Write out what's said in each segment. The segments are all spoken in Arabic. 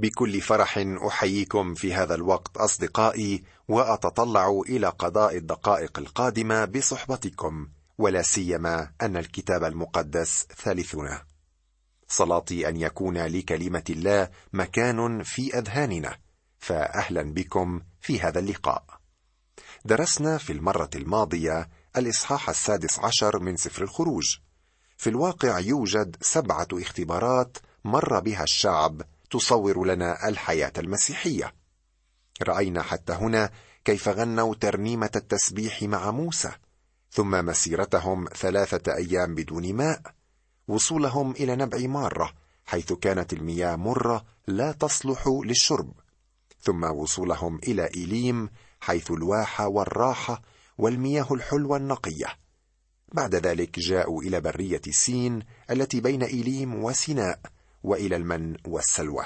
بكل فرح أحييكم في هذا الوقت أصدقائي وأتطلع إلى قضاء الدقائق القادمة بصحبتكم ولا سيما أن الكتاب المقدس ثالثنا. صلاتي أن يكون لكلمة الله مكان في أذهاننا فاهلا بكم في هذا اللقاء. درسنا في المرة الماضية الإصحاح السادس عشر من سفر الخروج. في الواقع يوجد سبعة اختبارات مر بها الشعب تصور لنا الحياة المسيحية. رأينا حتى هنا كيف غنوا ترنيمة التسبيح مع موسى ثم مسيرتهم ثلاثة أيام بدون ماء وصولهم إلى نبع مارة حيث كانت المياه مرة لا تصلح للشرب. ثم وصولهم إلى إيليم حيث الواحه والراحه والمياه الحلوة النقية. بعد ذلك جاءوا إلى برية سين التي بين إيليم وسيناء وإلى المن والسلوى.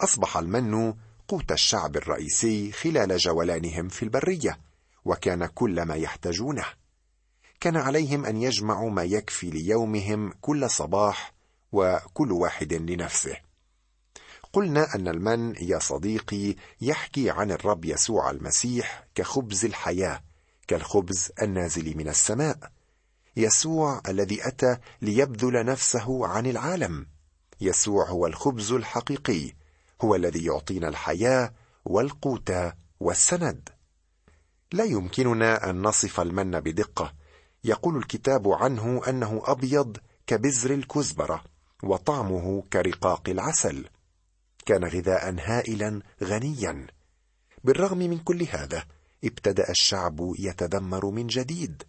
أصبح المن قوت الشعب الرئيسي خلال جولانهم في البرية وكان كل ما يحتاجونه. كان عليهم أن يجمعوا ما يكفي ليومهم كل صباح وكل واحد لنفسه. قلنا أن المن يا صديقي يحكي عن الرب يسوع المسيح كخبز الحياة كالخبز النازل من السماء. يسوع الذي أتى ليبذل نفسه عن العالم. يسوع هو الخبز الحقيقي هو الذي يعطينا الحياة والقوت والسند. لا يمكننا أن نصف المن بدقة. يقول الكتاب عنه أنه أبيض كبزر الكزبرة وطعمه كرقاق العسل. كان غذاء هائلا غنيا. بالرغم من كل هذا ابتدأ الشعب يتذمر من جديد.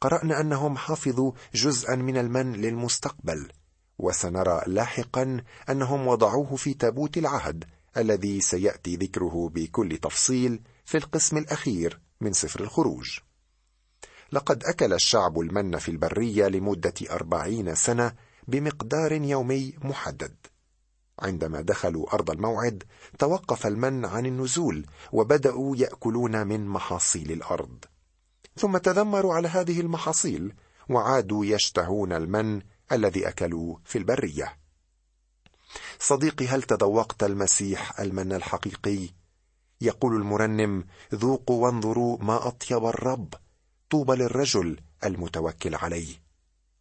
قرأنا أنهم حفظوا جزءا من المن للمستقبل. وسنرى لاحقا أنهم وضعوه في تابوت العهد الذي سيأتي ذكره بكل تفصيل في القسم الأخير من سفر الخروج. لقد أكل الشعب المن في البرية لمدة أربعين سنة بمقدار يومي محدد. عندما دخلوا أرض الموعد توقف المن عن النزول وبدأوا يأكلون من محاصيل الأرض. ثم تذمروا على هذه المحاصيل وعادوا يشتهون المن الذي أكلوه في البرية. صديقي هل تذوقت المسيح المن الحقيقي؟ يقول المرنم ذوقوا وانظروا ما أطيب الرب طوبى للرجل المتوكل عليه.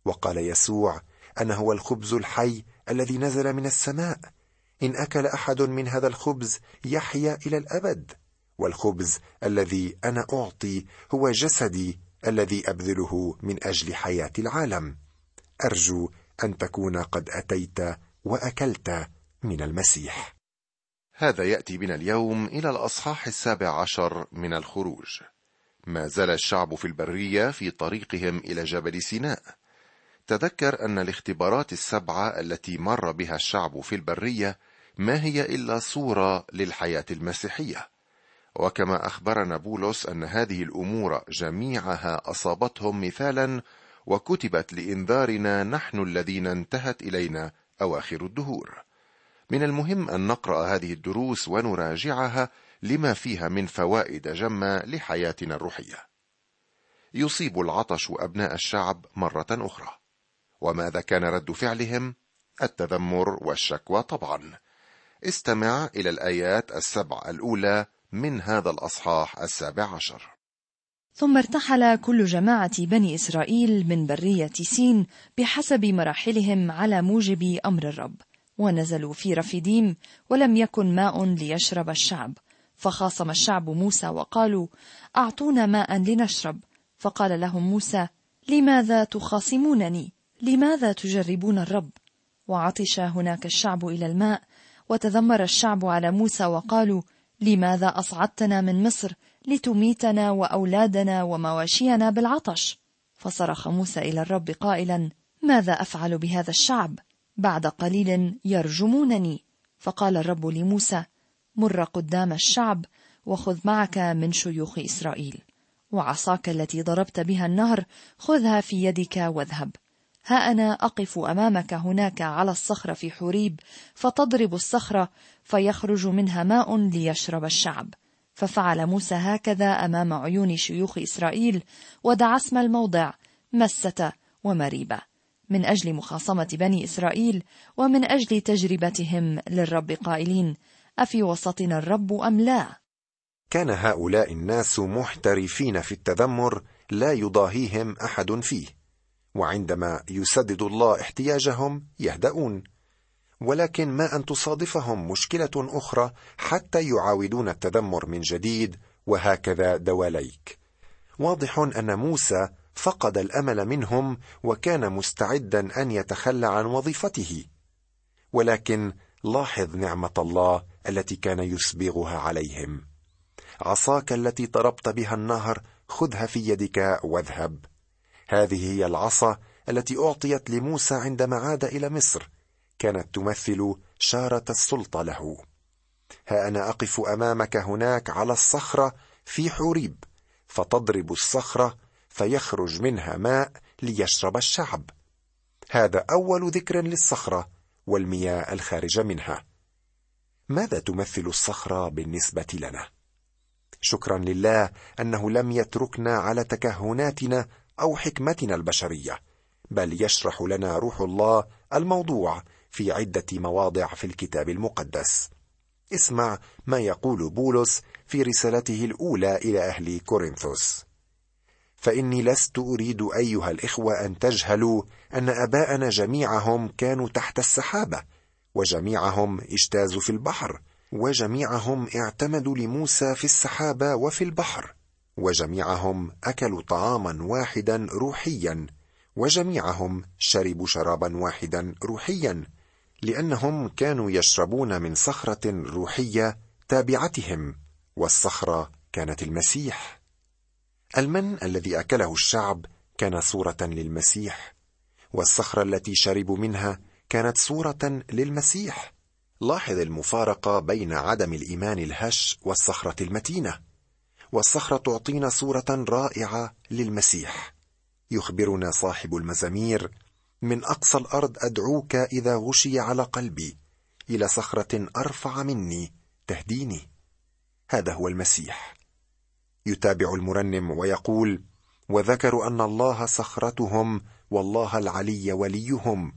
وقال يسوع أنا هو الخبز الحي الذي نزل من السماء. إن أكل أحد من هذا الخبز يحيا إلى الأبد. والخبز الذي أنا أعطي هو جسدي الذي أبذله من أجل حياة العالم. أرجو أن تكون قد أتيت وأكلت من المسيح. هذا يأتي بنا اليوم إلى الأصحاح السابع عشر من الخروج. ما زال الشعب في البرية في طريقهم إلى جبل سيناء. تذكر أن الاختبارات السبعة التي مر بها الشعب في البرية ما هي إلا صورة للحياة المسيحية. وكما أخبرنا بولس أن هذه الأمور جميعها أصابتهم مثالا وكتبت لإنذارنا نحن الذين انتهت إلينا أواخر الدهور. من المهم أن نقرأ هذه الدروس ونراجعها لما فيها من فوائد جمة لحياتنا الروحية. يصيب العطش أبناء الشعب مرة أخرى. وماذا كان رد فعلهم؟ التذمر والشكوى طبعا. استمع إلى الآيات السبع الأولى من هذا الأصحاح السابع عشر. ثم ارتحل كل جماعة بني إسرائيل من برية سين بحسب مراحلهم على موجب أمر الرب ونزلوا في رفيديم ولم يكن ماء ليشرب الشعب. فخاصم الشعب موسى وقالوا أعطونا ماء لنشرب. فقال لهم موسى لماذا تخاصمونني؟ لماذا تجربون الرب؟ وعطش هناك الشعب إلى الماء وتذمر الشعب على موسى وقالوا لماذا أصعدتنا من مصر؟ لتميتنا وأولادنا ومواشينا بالعطش. فصرخ موسى إلى الرب قائلا ماذا أفعل بهذا الشعب؟ بعد قليل يرجمونني. فقال الرب لموسى مر قدام الشعب وخذ معك من شيوخ إسرائيل. وعصاك التي ضربت بها النهر خذها في يدك واذهب. ها أنا أقف أمامك هناك على الصخرة في حوريب فتضرب الصخرة فيخرج منها ماء ليشرب الشعب. ففعل موسى هكذا أمام عيون شيوخ إسرائيل ودعا اسم الموضع مسة ومريبة من أجل مخاصمة بني إسرائيل ومن أجل تجربتهم للرب قائلين أفي وسطنا الرب أم لا؟ كان هؤلاء الناس محترفين في التذمر لا يضاهيهم أحد فيه وعندما يسدد الله احتياجهم يهدؤون ولكن ما أن تصادفهم مشكلة أخرى حتى يعاودون التذمر من جديد وهكذا دواليك. واضح أن موسى فقد الأمل منهم وكان مستعدا أن يتخلى عن وظيفته. ولكن لاحظ نعمة الله التي كان يسبغها عليهم. عصاك التي ضربت بها النهر خذها في يدك واذهب. هذه هي العصا التي أعطيت لموسى عندما عاد إلى مصر. كانت تمثل شارة السلطة له. ها أنا أقف أمامك هناك على الصخرة في حوريب فتضرب الصخرة فيخرج منها ماء ليشرب الشعب. هذا أول ذكر للصخرة والمياه الخارجه منها. ماذا تمثل الصخرة بالنسبة لنا؟ شكرا لله أنه لم يتركنا على تكهناتنا أو حكمتنا البشرية بل يشرح لنا روح الله الموضوع في عدة مواضع في الكتاب المقدس. اسمع ما يقول بولس في رسالته الأولى إلى أهل كورنثوس. فإني لست أريد أيها الإخوة أن تجهلوا أن آباءنا جميعهم كانوا تحت السحابة وجميعهم اجتازوا في البحر وجميعهم اعتمدوا لموسى في السحابة وفي البحر وجميعهم أكلوا طعاما واحدا روحيا وجميعهم شربوا شرابا واحدا روحيا لأنهم كانوا يشربون من صخرة روحية تابعتهم والصخرة كانت المسيح. المن الذي أكله الشعب كان صورة للمسيح والصخرة التي شربوا منها كانت صورة للمسيح. لاحظ المفارقة بين عدم الإيمان الهش والصخرة المتينة والصخرة تعطينا صورة رائعة للمسيح. يخبرنا صاحب المزامير من أقصى الأرض أدعوك إذا غشي على قلبي. إلى صخرة أرفع مني تهديني. هذا هو المسيح. يتابع المرنم ويقول وذكروا أن الله صخرتهم والله العلي وليهم.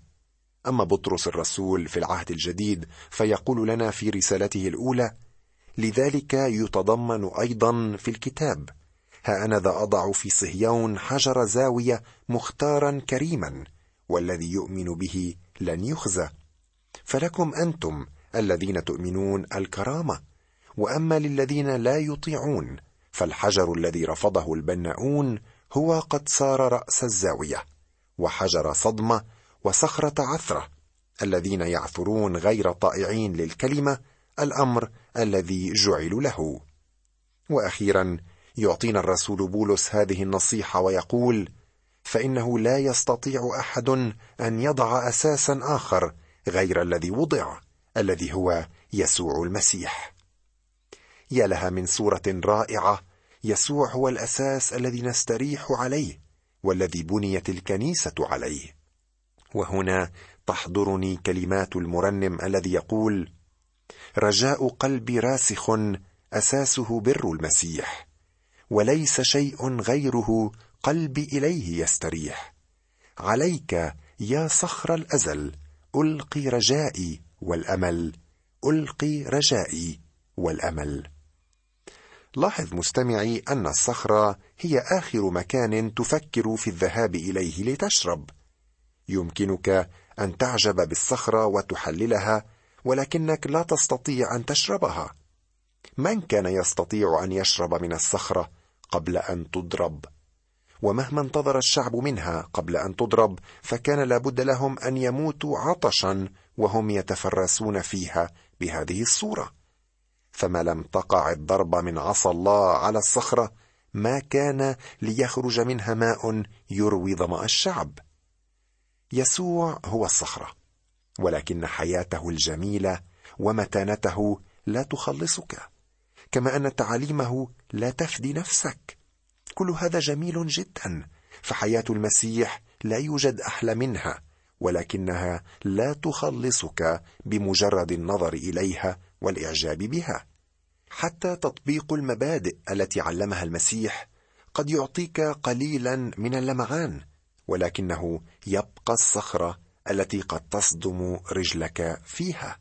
أما بطرس الرسول في العهد الجديد فيقول لنا في رسالته الأولى لذلك يتضمن أيضا في الكتاب ها أنا ذا أضع في صهيون حجر زاوية مختارا كريما. والذي يؤمن به لن يخزى. فلكم أنتم الذين تؤمنون الكرامة وأما للذين لا يطيعون فالحجر الذي رفضه البناؤون هو قد صار رأس الزاوية وحجر صدمة وصخرة عثرة الذين يعثرون غير طائعين للكلمة الأمر الذي جعلوا له. وأخيرا يعطينا الرسول بولس هذه النصيحة ويقول فإنه لا يستطيع أحد أن يضع أساسا آخر غير الذي وضع الذي هو يسوع المسيح. يا لها من صورة رائعة يسوع هو الأساس الذي نستريح عليه والذي بنيت الكنيسة عليه. وهنا تحضرني كلمات المرنم الذي يقول رجاء قلبي راسخ أساسه بر المسيح وليس شيء غيره قلبي إليه يستريح. عليك يا صخر الأزل ألقي رجائي والأمل ألقي رجائي والأمل. لاحظ مستمعي أن الصخرة هي آخر مكان تفكر في الذهاب إليه لتشرب. يمكنك أن تعجب بالصخرة وتحللها ولكنك لا تستطيع أن تشربها. من كان يستطيع أن يشرب من الصخرة قبل أن تضرب؟ ومهما انتظر الشعب منها قبل أن تضرب فكان لابد لهم أن يموتوا عطشا وهم يتفرسون فيها بهذه الصورة. فما لم تقع الضربه من عصا الله على الصخرة ما كان ليخرج منها ماء يروي ظمأ الشعب. يسوع هو الصخرة ولكن حياته الجميلة ومتانته لا تخلصك كما أن تعاليمه لا تفدي نفسك. كل هذا جميل جدا فحياة المسيح لا يوجد أحلى منها ولكنها لا تخلصك بمجرد النظر إليها والإعجاب بها. حتى تطبيق المبادئ التي علمها المسيح قد يعطيك قليلا من اللمعان ولكنه يبقى الصخرة التي قد تصدم رجلك فيها.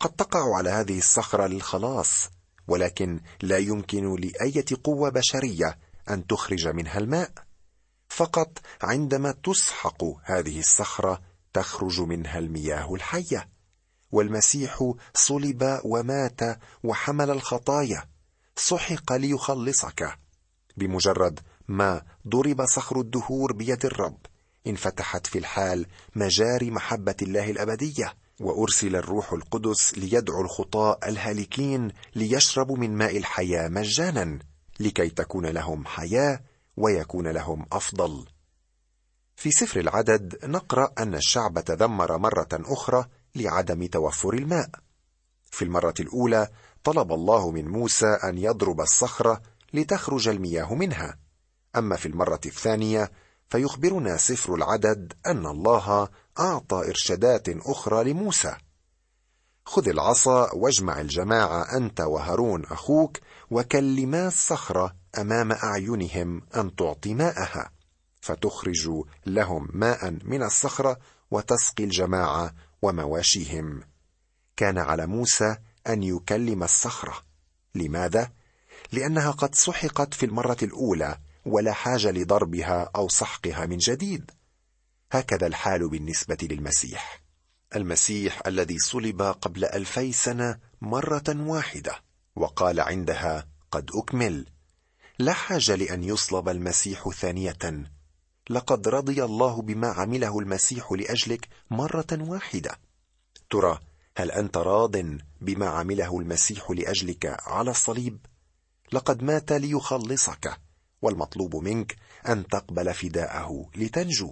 قد تقع على هذه الصخرة للخلاص ولكن لا يمكن لأية قوة بشرية أن تخرج منها الماء. فقط عندما تسحق هذه الصخرة تخرج منها المياه الحية. والمسيح صلب ومات وحمل الخطايا. سحق ليخلصك. بمجرد ما ضرب صخر الدهور بيد الرب انفتحت في الحال مجاري محبة الله الأبدية. وأرسل الروح القدس ليدعو الخطاة الهالكين ليشربوا من ماء الحياة مجانا لكي تكون لهم حياة ويكون لهم أفضل. في سفر العدد نقرأ أن الشعب تذمر مرة أخرى لعدم توفر الماء. في المرة الأولى طلب الله من موسى أن يضرب الصخرة لتخرج المياه منها. أما في المرة الثانية فيخبرنا سفر العدد أن الله أعطى إرشادات أخرى لموسى. خذ العصا واجمع الجماعة أنت وهارون أخوك وكلما الصخرة أمام أعينهم أن تعطي ماءها. فتخرج لهم ماء من الصخرة وتسقي الجماعة ومواشيهم. كان على موسى أن يكلم الصخرة. لماذا؟ لأنها قد سحقت في المرة الأولى ولا حاجة لضربها أو سحقها من جديد. هكذا الحال بالنسبة للمسيح. المسيح الذي صلب قبل ألفي سنة مرة واحدة وقال عندها قد أكمل. لا حاجة لأن يصلب المسيح ثانية. لقد رضي الله بما عمله المسيح لأجلك مرة واحدة. ترى هل أنت راض بما عمله المسيح لأجلك على الصليب؟ لقد مات ليخلصك والمطلوب منك أن تقبل فداءه لتنجو.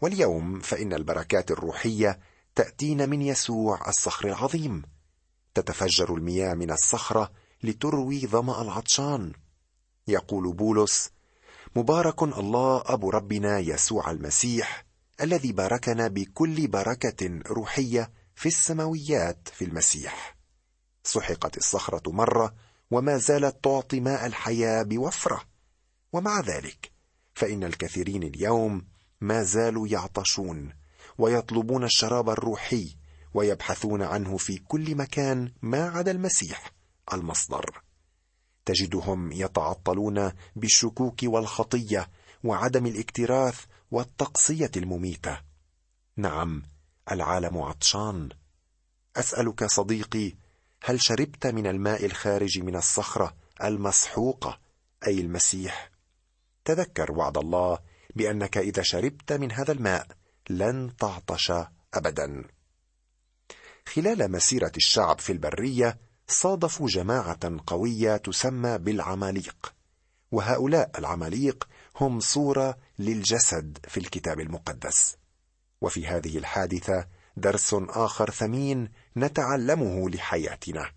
واليوم فإن البركات الروحية تأتينا من يسوع الصخر العظيم. تتفجر المياه من الصخرة لتروي ظمأ العطشان. يقول بولس مبارك الله أبو ربنا يسوع المسيح الذي باركنا بكل بركة روحية في السماويات في المسيح. سحقت الصخرة مرة وما زالت تعطي ماء الحياة بوفرة. ومع ذلك فإن الكثيرين اليوم ما زالوا يعطشون ويطلبون الشراب الروحي ويبحثون عنه في كل مكان ما عدا المسيح المصدر. تجدهم يتعطلون بالشكوك والخطية وعدم الاكتراث والتقصية المميتة. نعم العالم عطشان. أسألك صديقي هل شربت من الماء الخارج من الصخرة المسحوقة أي المسيح؟ تذكر وعد الله بأنك إذا شربت من هذا الماء لن تعطش ابدا. خلال مسيرة الشعب في البرية صادفوا جماعة قوية تسمى بالعماليق وهؤلاء العماليق هم صورة للجسد في الكتاب المقدس. وفي هذه الحادثة درس آخر ثمين نتعلمه لحياتنا.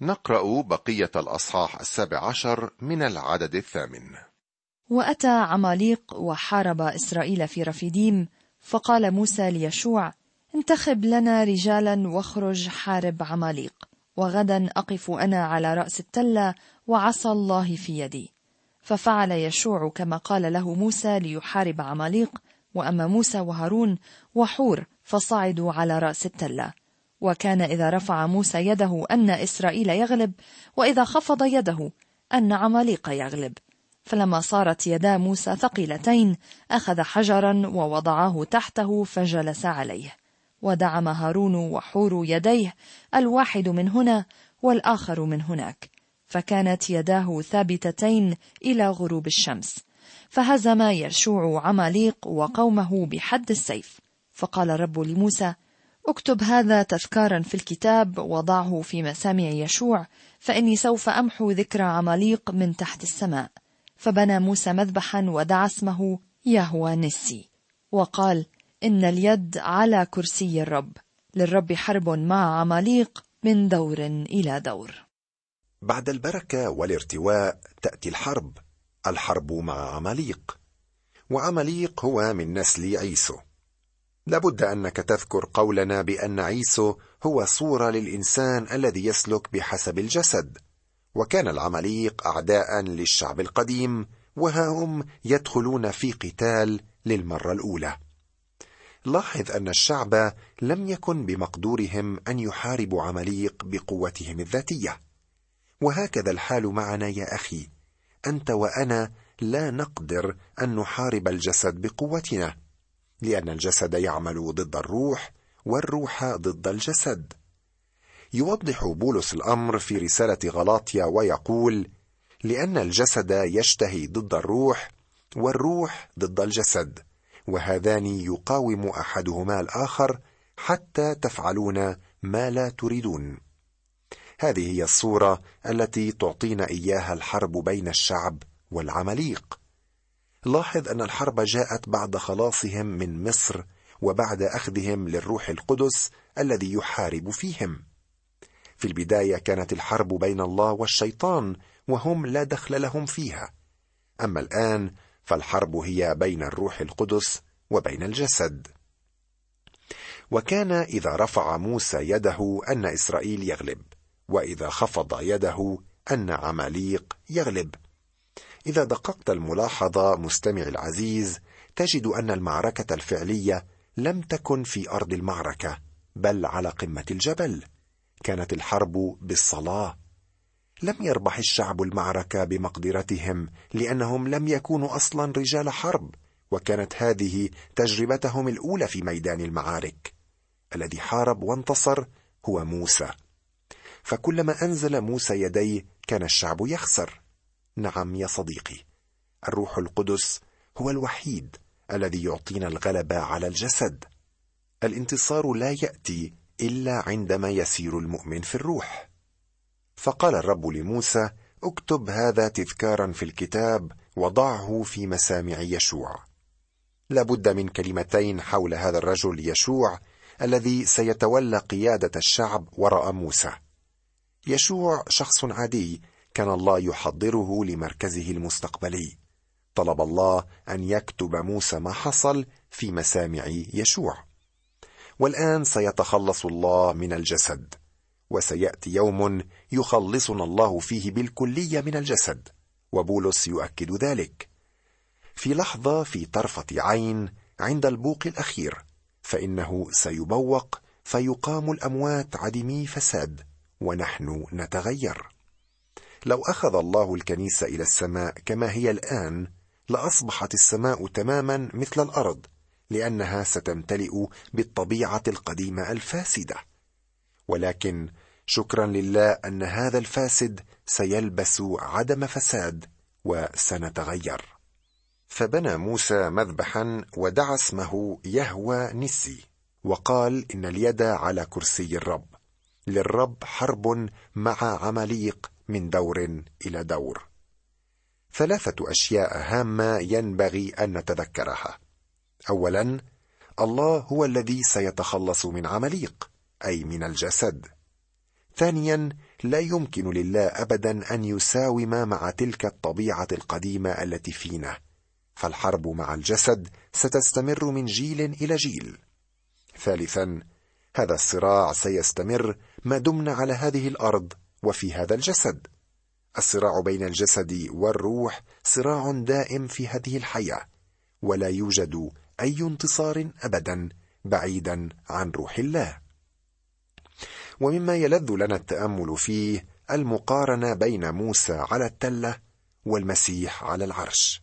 نقرأ بقية الأصحاح السابع عشر من العدد الثامن. وأتى عماليق وحارب إسرائيل في رفيديم فقال موسى ليشوع انتخب لنا رجالا واخرج حارب عماليق وغدا أقف أنا على رأس التلة وعصى الله في يدي. ففعل يشوع كما قال له موسى ليحارب عماليق وأما موسى وهارون وحور فصعدوا على رأس التلة. وكان إذا رفع موسى يده أن إسرائيل يغلب وإذا خفض يده أن عماليق يغلب. فلما صارت يدا موسى ثقيلتين أخذ حجرا ووضعه تحته فجلس عليه. ودعم هارون وحور يديه الواحد من هنا والآخر من هناك. فكانت يداه ثابتتين إلى غروب الشمس. فهزم يشوع عماليق وقومه بحد السيف. فقال الرب لموسى اكتب هذا تذكارا في الكتاب وضعه في مسامع يشوع فإني سوف أمحو ذكر عماليق من تحت السماء. فبنى موسى مذبحا ودعا اسمه يهوى نسي وقال إن اليد على كرسي الرب للرب حرب مع عماليق من دور إلى دور. بعد البركة والارتواء تأتي الحرب الحرب مع عماليق وعماليق هو من نسل عيسو. لابد أنك تذكر قولنا بأن عيسو هو صورة للإنسان الذي يسلك بحسب الجسد. وكان العماليق أعداء للشعب القديم وها هم يدخلون في قتال للمرة الأولى. لاحظ أن الشعب لم يكن بمقدورهم أن يحاربوا عمليق بقوتهم الذاتية. وهكذا الحال معنا يا أخي. أنت وأنا لا نقدر أن نحارب الجسد بقوتنا لأن الجسد يعمل ضد الروح والروح ضد الجسد. يوضح بولس الأمر في رسالة غلاطيا ويقول لأن الجسد يشتهي ضد الروح والروح ضد الجسد وهذان يقاوم أحدهما الآخر حتى تفعلون ما لا تريدون. هذه هي الصورة التي تعطينا إياها الحرب بين الشعب والعماليق. لاحظ أن الحرب جاءت بعد خلاصهم من مصر وبعد أخذهم للروح القدس الذي يحارب فيهم. في البداية كانت الحرب بين الله والشيطان وهم لا دخل لهم فيها. أما الآن فالحرب هي بين الروح القدس وبين الجسد. وكان إذا رفع موسى يده أن إسرائيل يغلب وإذا خفض يده أن عماليق يغلب. إذا دققت الملاحظة مستمع العزيز تجد أن المعركة الفعلية لم تكن في أرض المعركة بل على قمة الجبل. كانت الحرب بالصلاة. لم يربح الشعب المعركة بمقدرتهم لأنهم لم يكونوا أصلا رجال حرب وكانت هذه تجربتهم الأولى في ميدان المعارك. الذي حارب وانتصر هو موسى. فكلما أنزل موسى يديه كان الشعب يخسر. نعم يا صديقي الروح القدس هو الوحيد الذي يعطينا الغلبة على الجسد. الانتصار لا يأتي إلا عندما يسير المؤمن في الروح. فقال الرب لموسى اكتب هذا تذكارا في الكتاب وضعه في مسامع يشوع. لابد من كلمتين حول هذا الرجل يشوع الذي سيتولى قيادة الشعب وراء موسى. يشوع شخص عادي كان الله يحضره لمركزه المستقبلي. طلب الله أن يكتب موسى ما حصل في مسامع يشوع. والآن سيتخلص الله من الجسد وسيأتي يوم يخلصنا الله فيه بالكلية من الجسد وبولس يؤكد ذلك. في لحظة في طرفة عين عند البوق الأخير فإنه سيبوق فيقام الأموات عدمي فساد ونحن نتغير. لو أخذ الله الكنيسة إلى السماء كما هي الآن لأصبحت السماء تماما مثل الأرض لأنها ستمتلئ بالطبيعة القديمة الفاسدة. ولكن شكرا لله أن هذا الفاسد سيلبس عدم فساد وسنتغير. فبنى موسى مذبحا ودعا اسمه يهوى نسي وقال إن اليد على كرسي الرب. للرب حرب مع عماليق من دور إلى دور. ثلاثة أشياء هامة ينبغي أن نتذكرها. اولا الله هو الذي سيتخلص من عمليق أي من الجسد. ثانيا لا يمكن لله ابدا أن يساوم مع تلك الطبيعة القديمة التي فينا. فالحرب مع الجسد ستستمر من جيل إلى جيل. ثالثا هذا الصراع سيستمر ما دمنا على هذه الأرض وفي هذا الجسد. الصراع بين الجسد والروح صراع دائم في هذه الحياة ولا يوجد أي انتصار ابدا بعيدا عن روح الله. ومما يلذ لنا التأمل فيه المقارنة بين موسى على التلة والمسيح على العرش.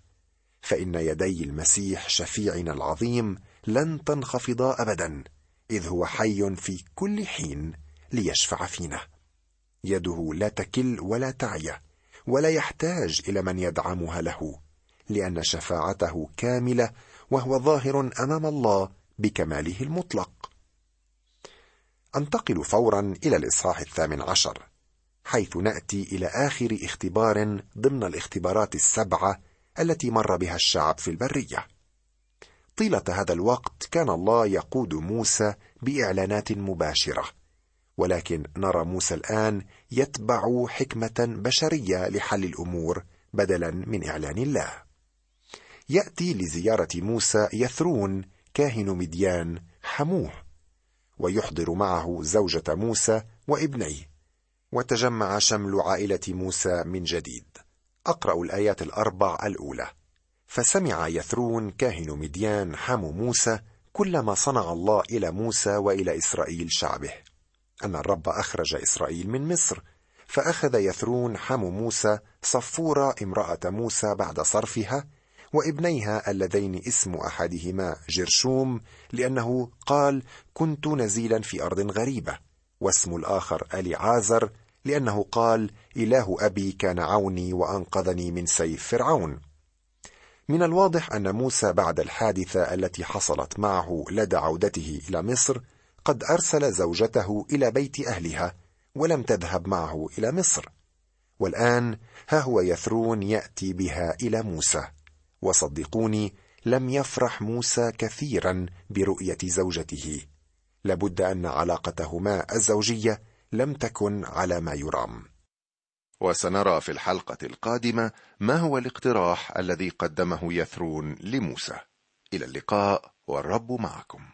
فإن يدي المسيح شفيعنا العظيم لن تنخفضا ابدا إذ هو حي في كل حين ليشفع فينا. يده لا تكل ولا تعيا ولا يحتاج إلى من يدعمها له لأن شفاعته كاملة وهو ظاهر أمام الله بكماله المطلق. أنتقل فورا إلى الإصحاح الثامن عشر حيث نأتي إلى آخر اختبار ضمن الاختبارات السبعة التي مر بها الشعب في البرية. طيلة هذا الوقت كان الله يقود موسى بإعلانات مباشرة ولكن نرى موسى الآن يتبع حكمة بشرية لحل الأمور بدلا من إعلان الله. يأتي لزيارة موسى يثرون كاهن مديان حموه ويحضر معه زوجة موسى وابنيه وتجمع شمل عائلة موسى من جديد. أقرأ الآيات الأربع الأولى. فسمع يثرون كاهن مديان حم موسى كل ما صنع الله إلى موسى وإلى إسرائيل شعبه. أن الرب أخرج إسرائيل من مصر فأخذ يثرون حم موسى صفورة امرأة موسى بعد صرفها وابنيها اللذين اسم أحدهما جرشوم لأنه قال كنت نزيلا في أرض غريبة. واسم الآخر اليعازر لأنه قال إله أبي كان عوني وأنقذني من سيف فرعون. من الواضح أن موسى بعد الحادثة التي حصلت معه لدى عودته إلى مصر قد أرسل زوجته إلى بيت أهلها ولم تذهب معه إلى مصر. والآن ها هو يثرون يأتي بها إلى موسى. وصدقوني لم يفرح موسى كثيرا برؤية زوجته. لابد أن علاقتهما الزوجية لم تكن على ما يرام. وسنرى في الحلقة القادمة ما هو الاقتراح الذي قدمه يثرون لموسى. إلى اللقاء والرب معكم.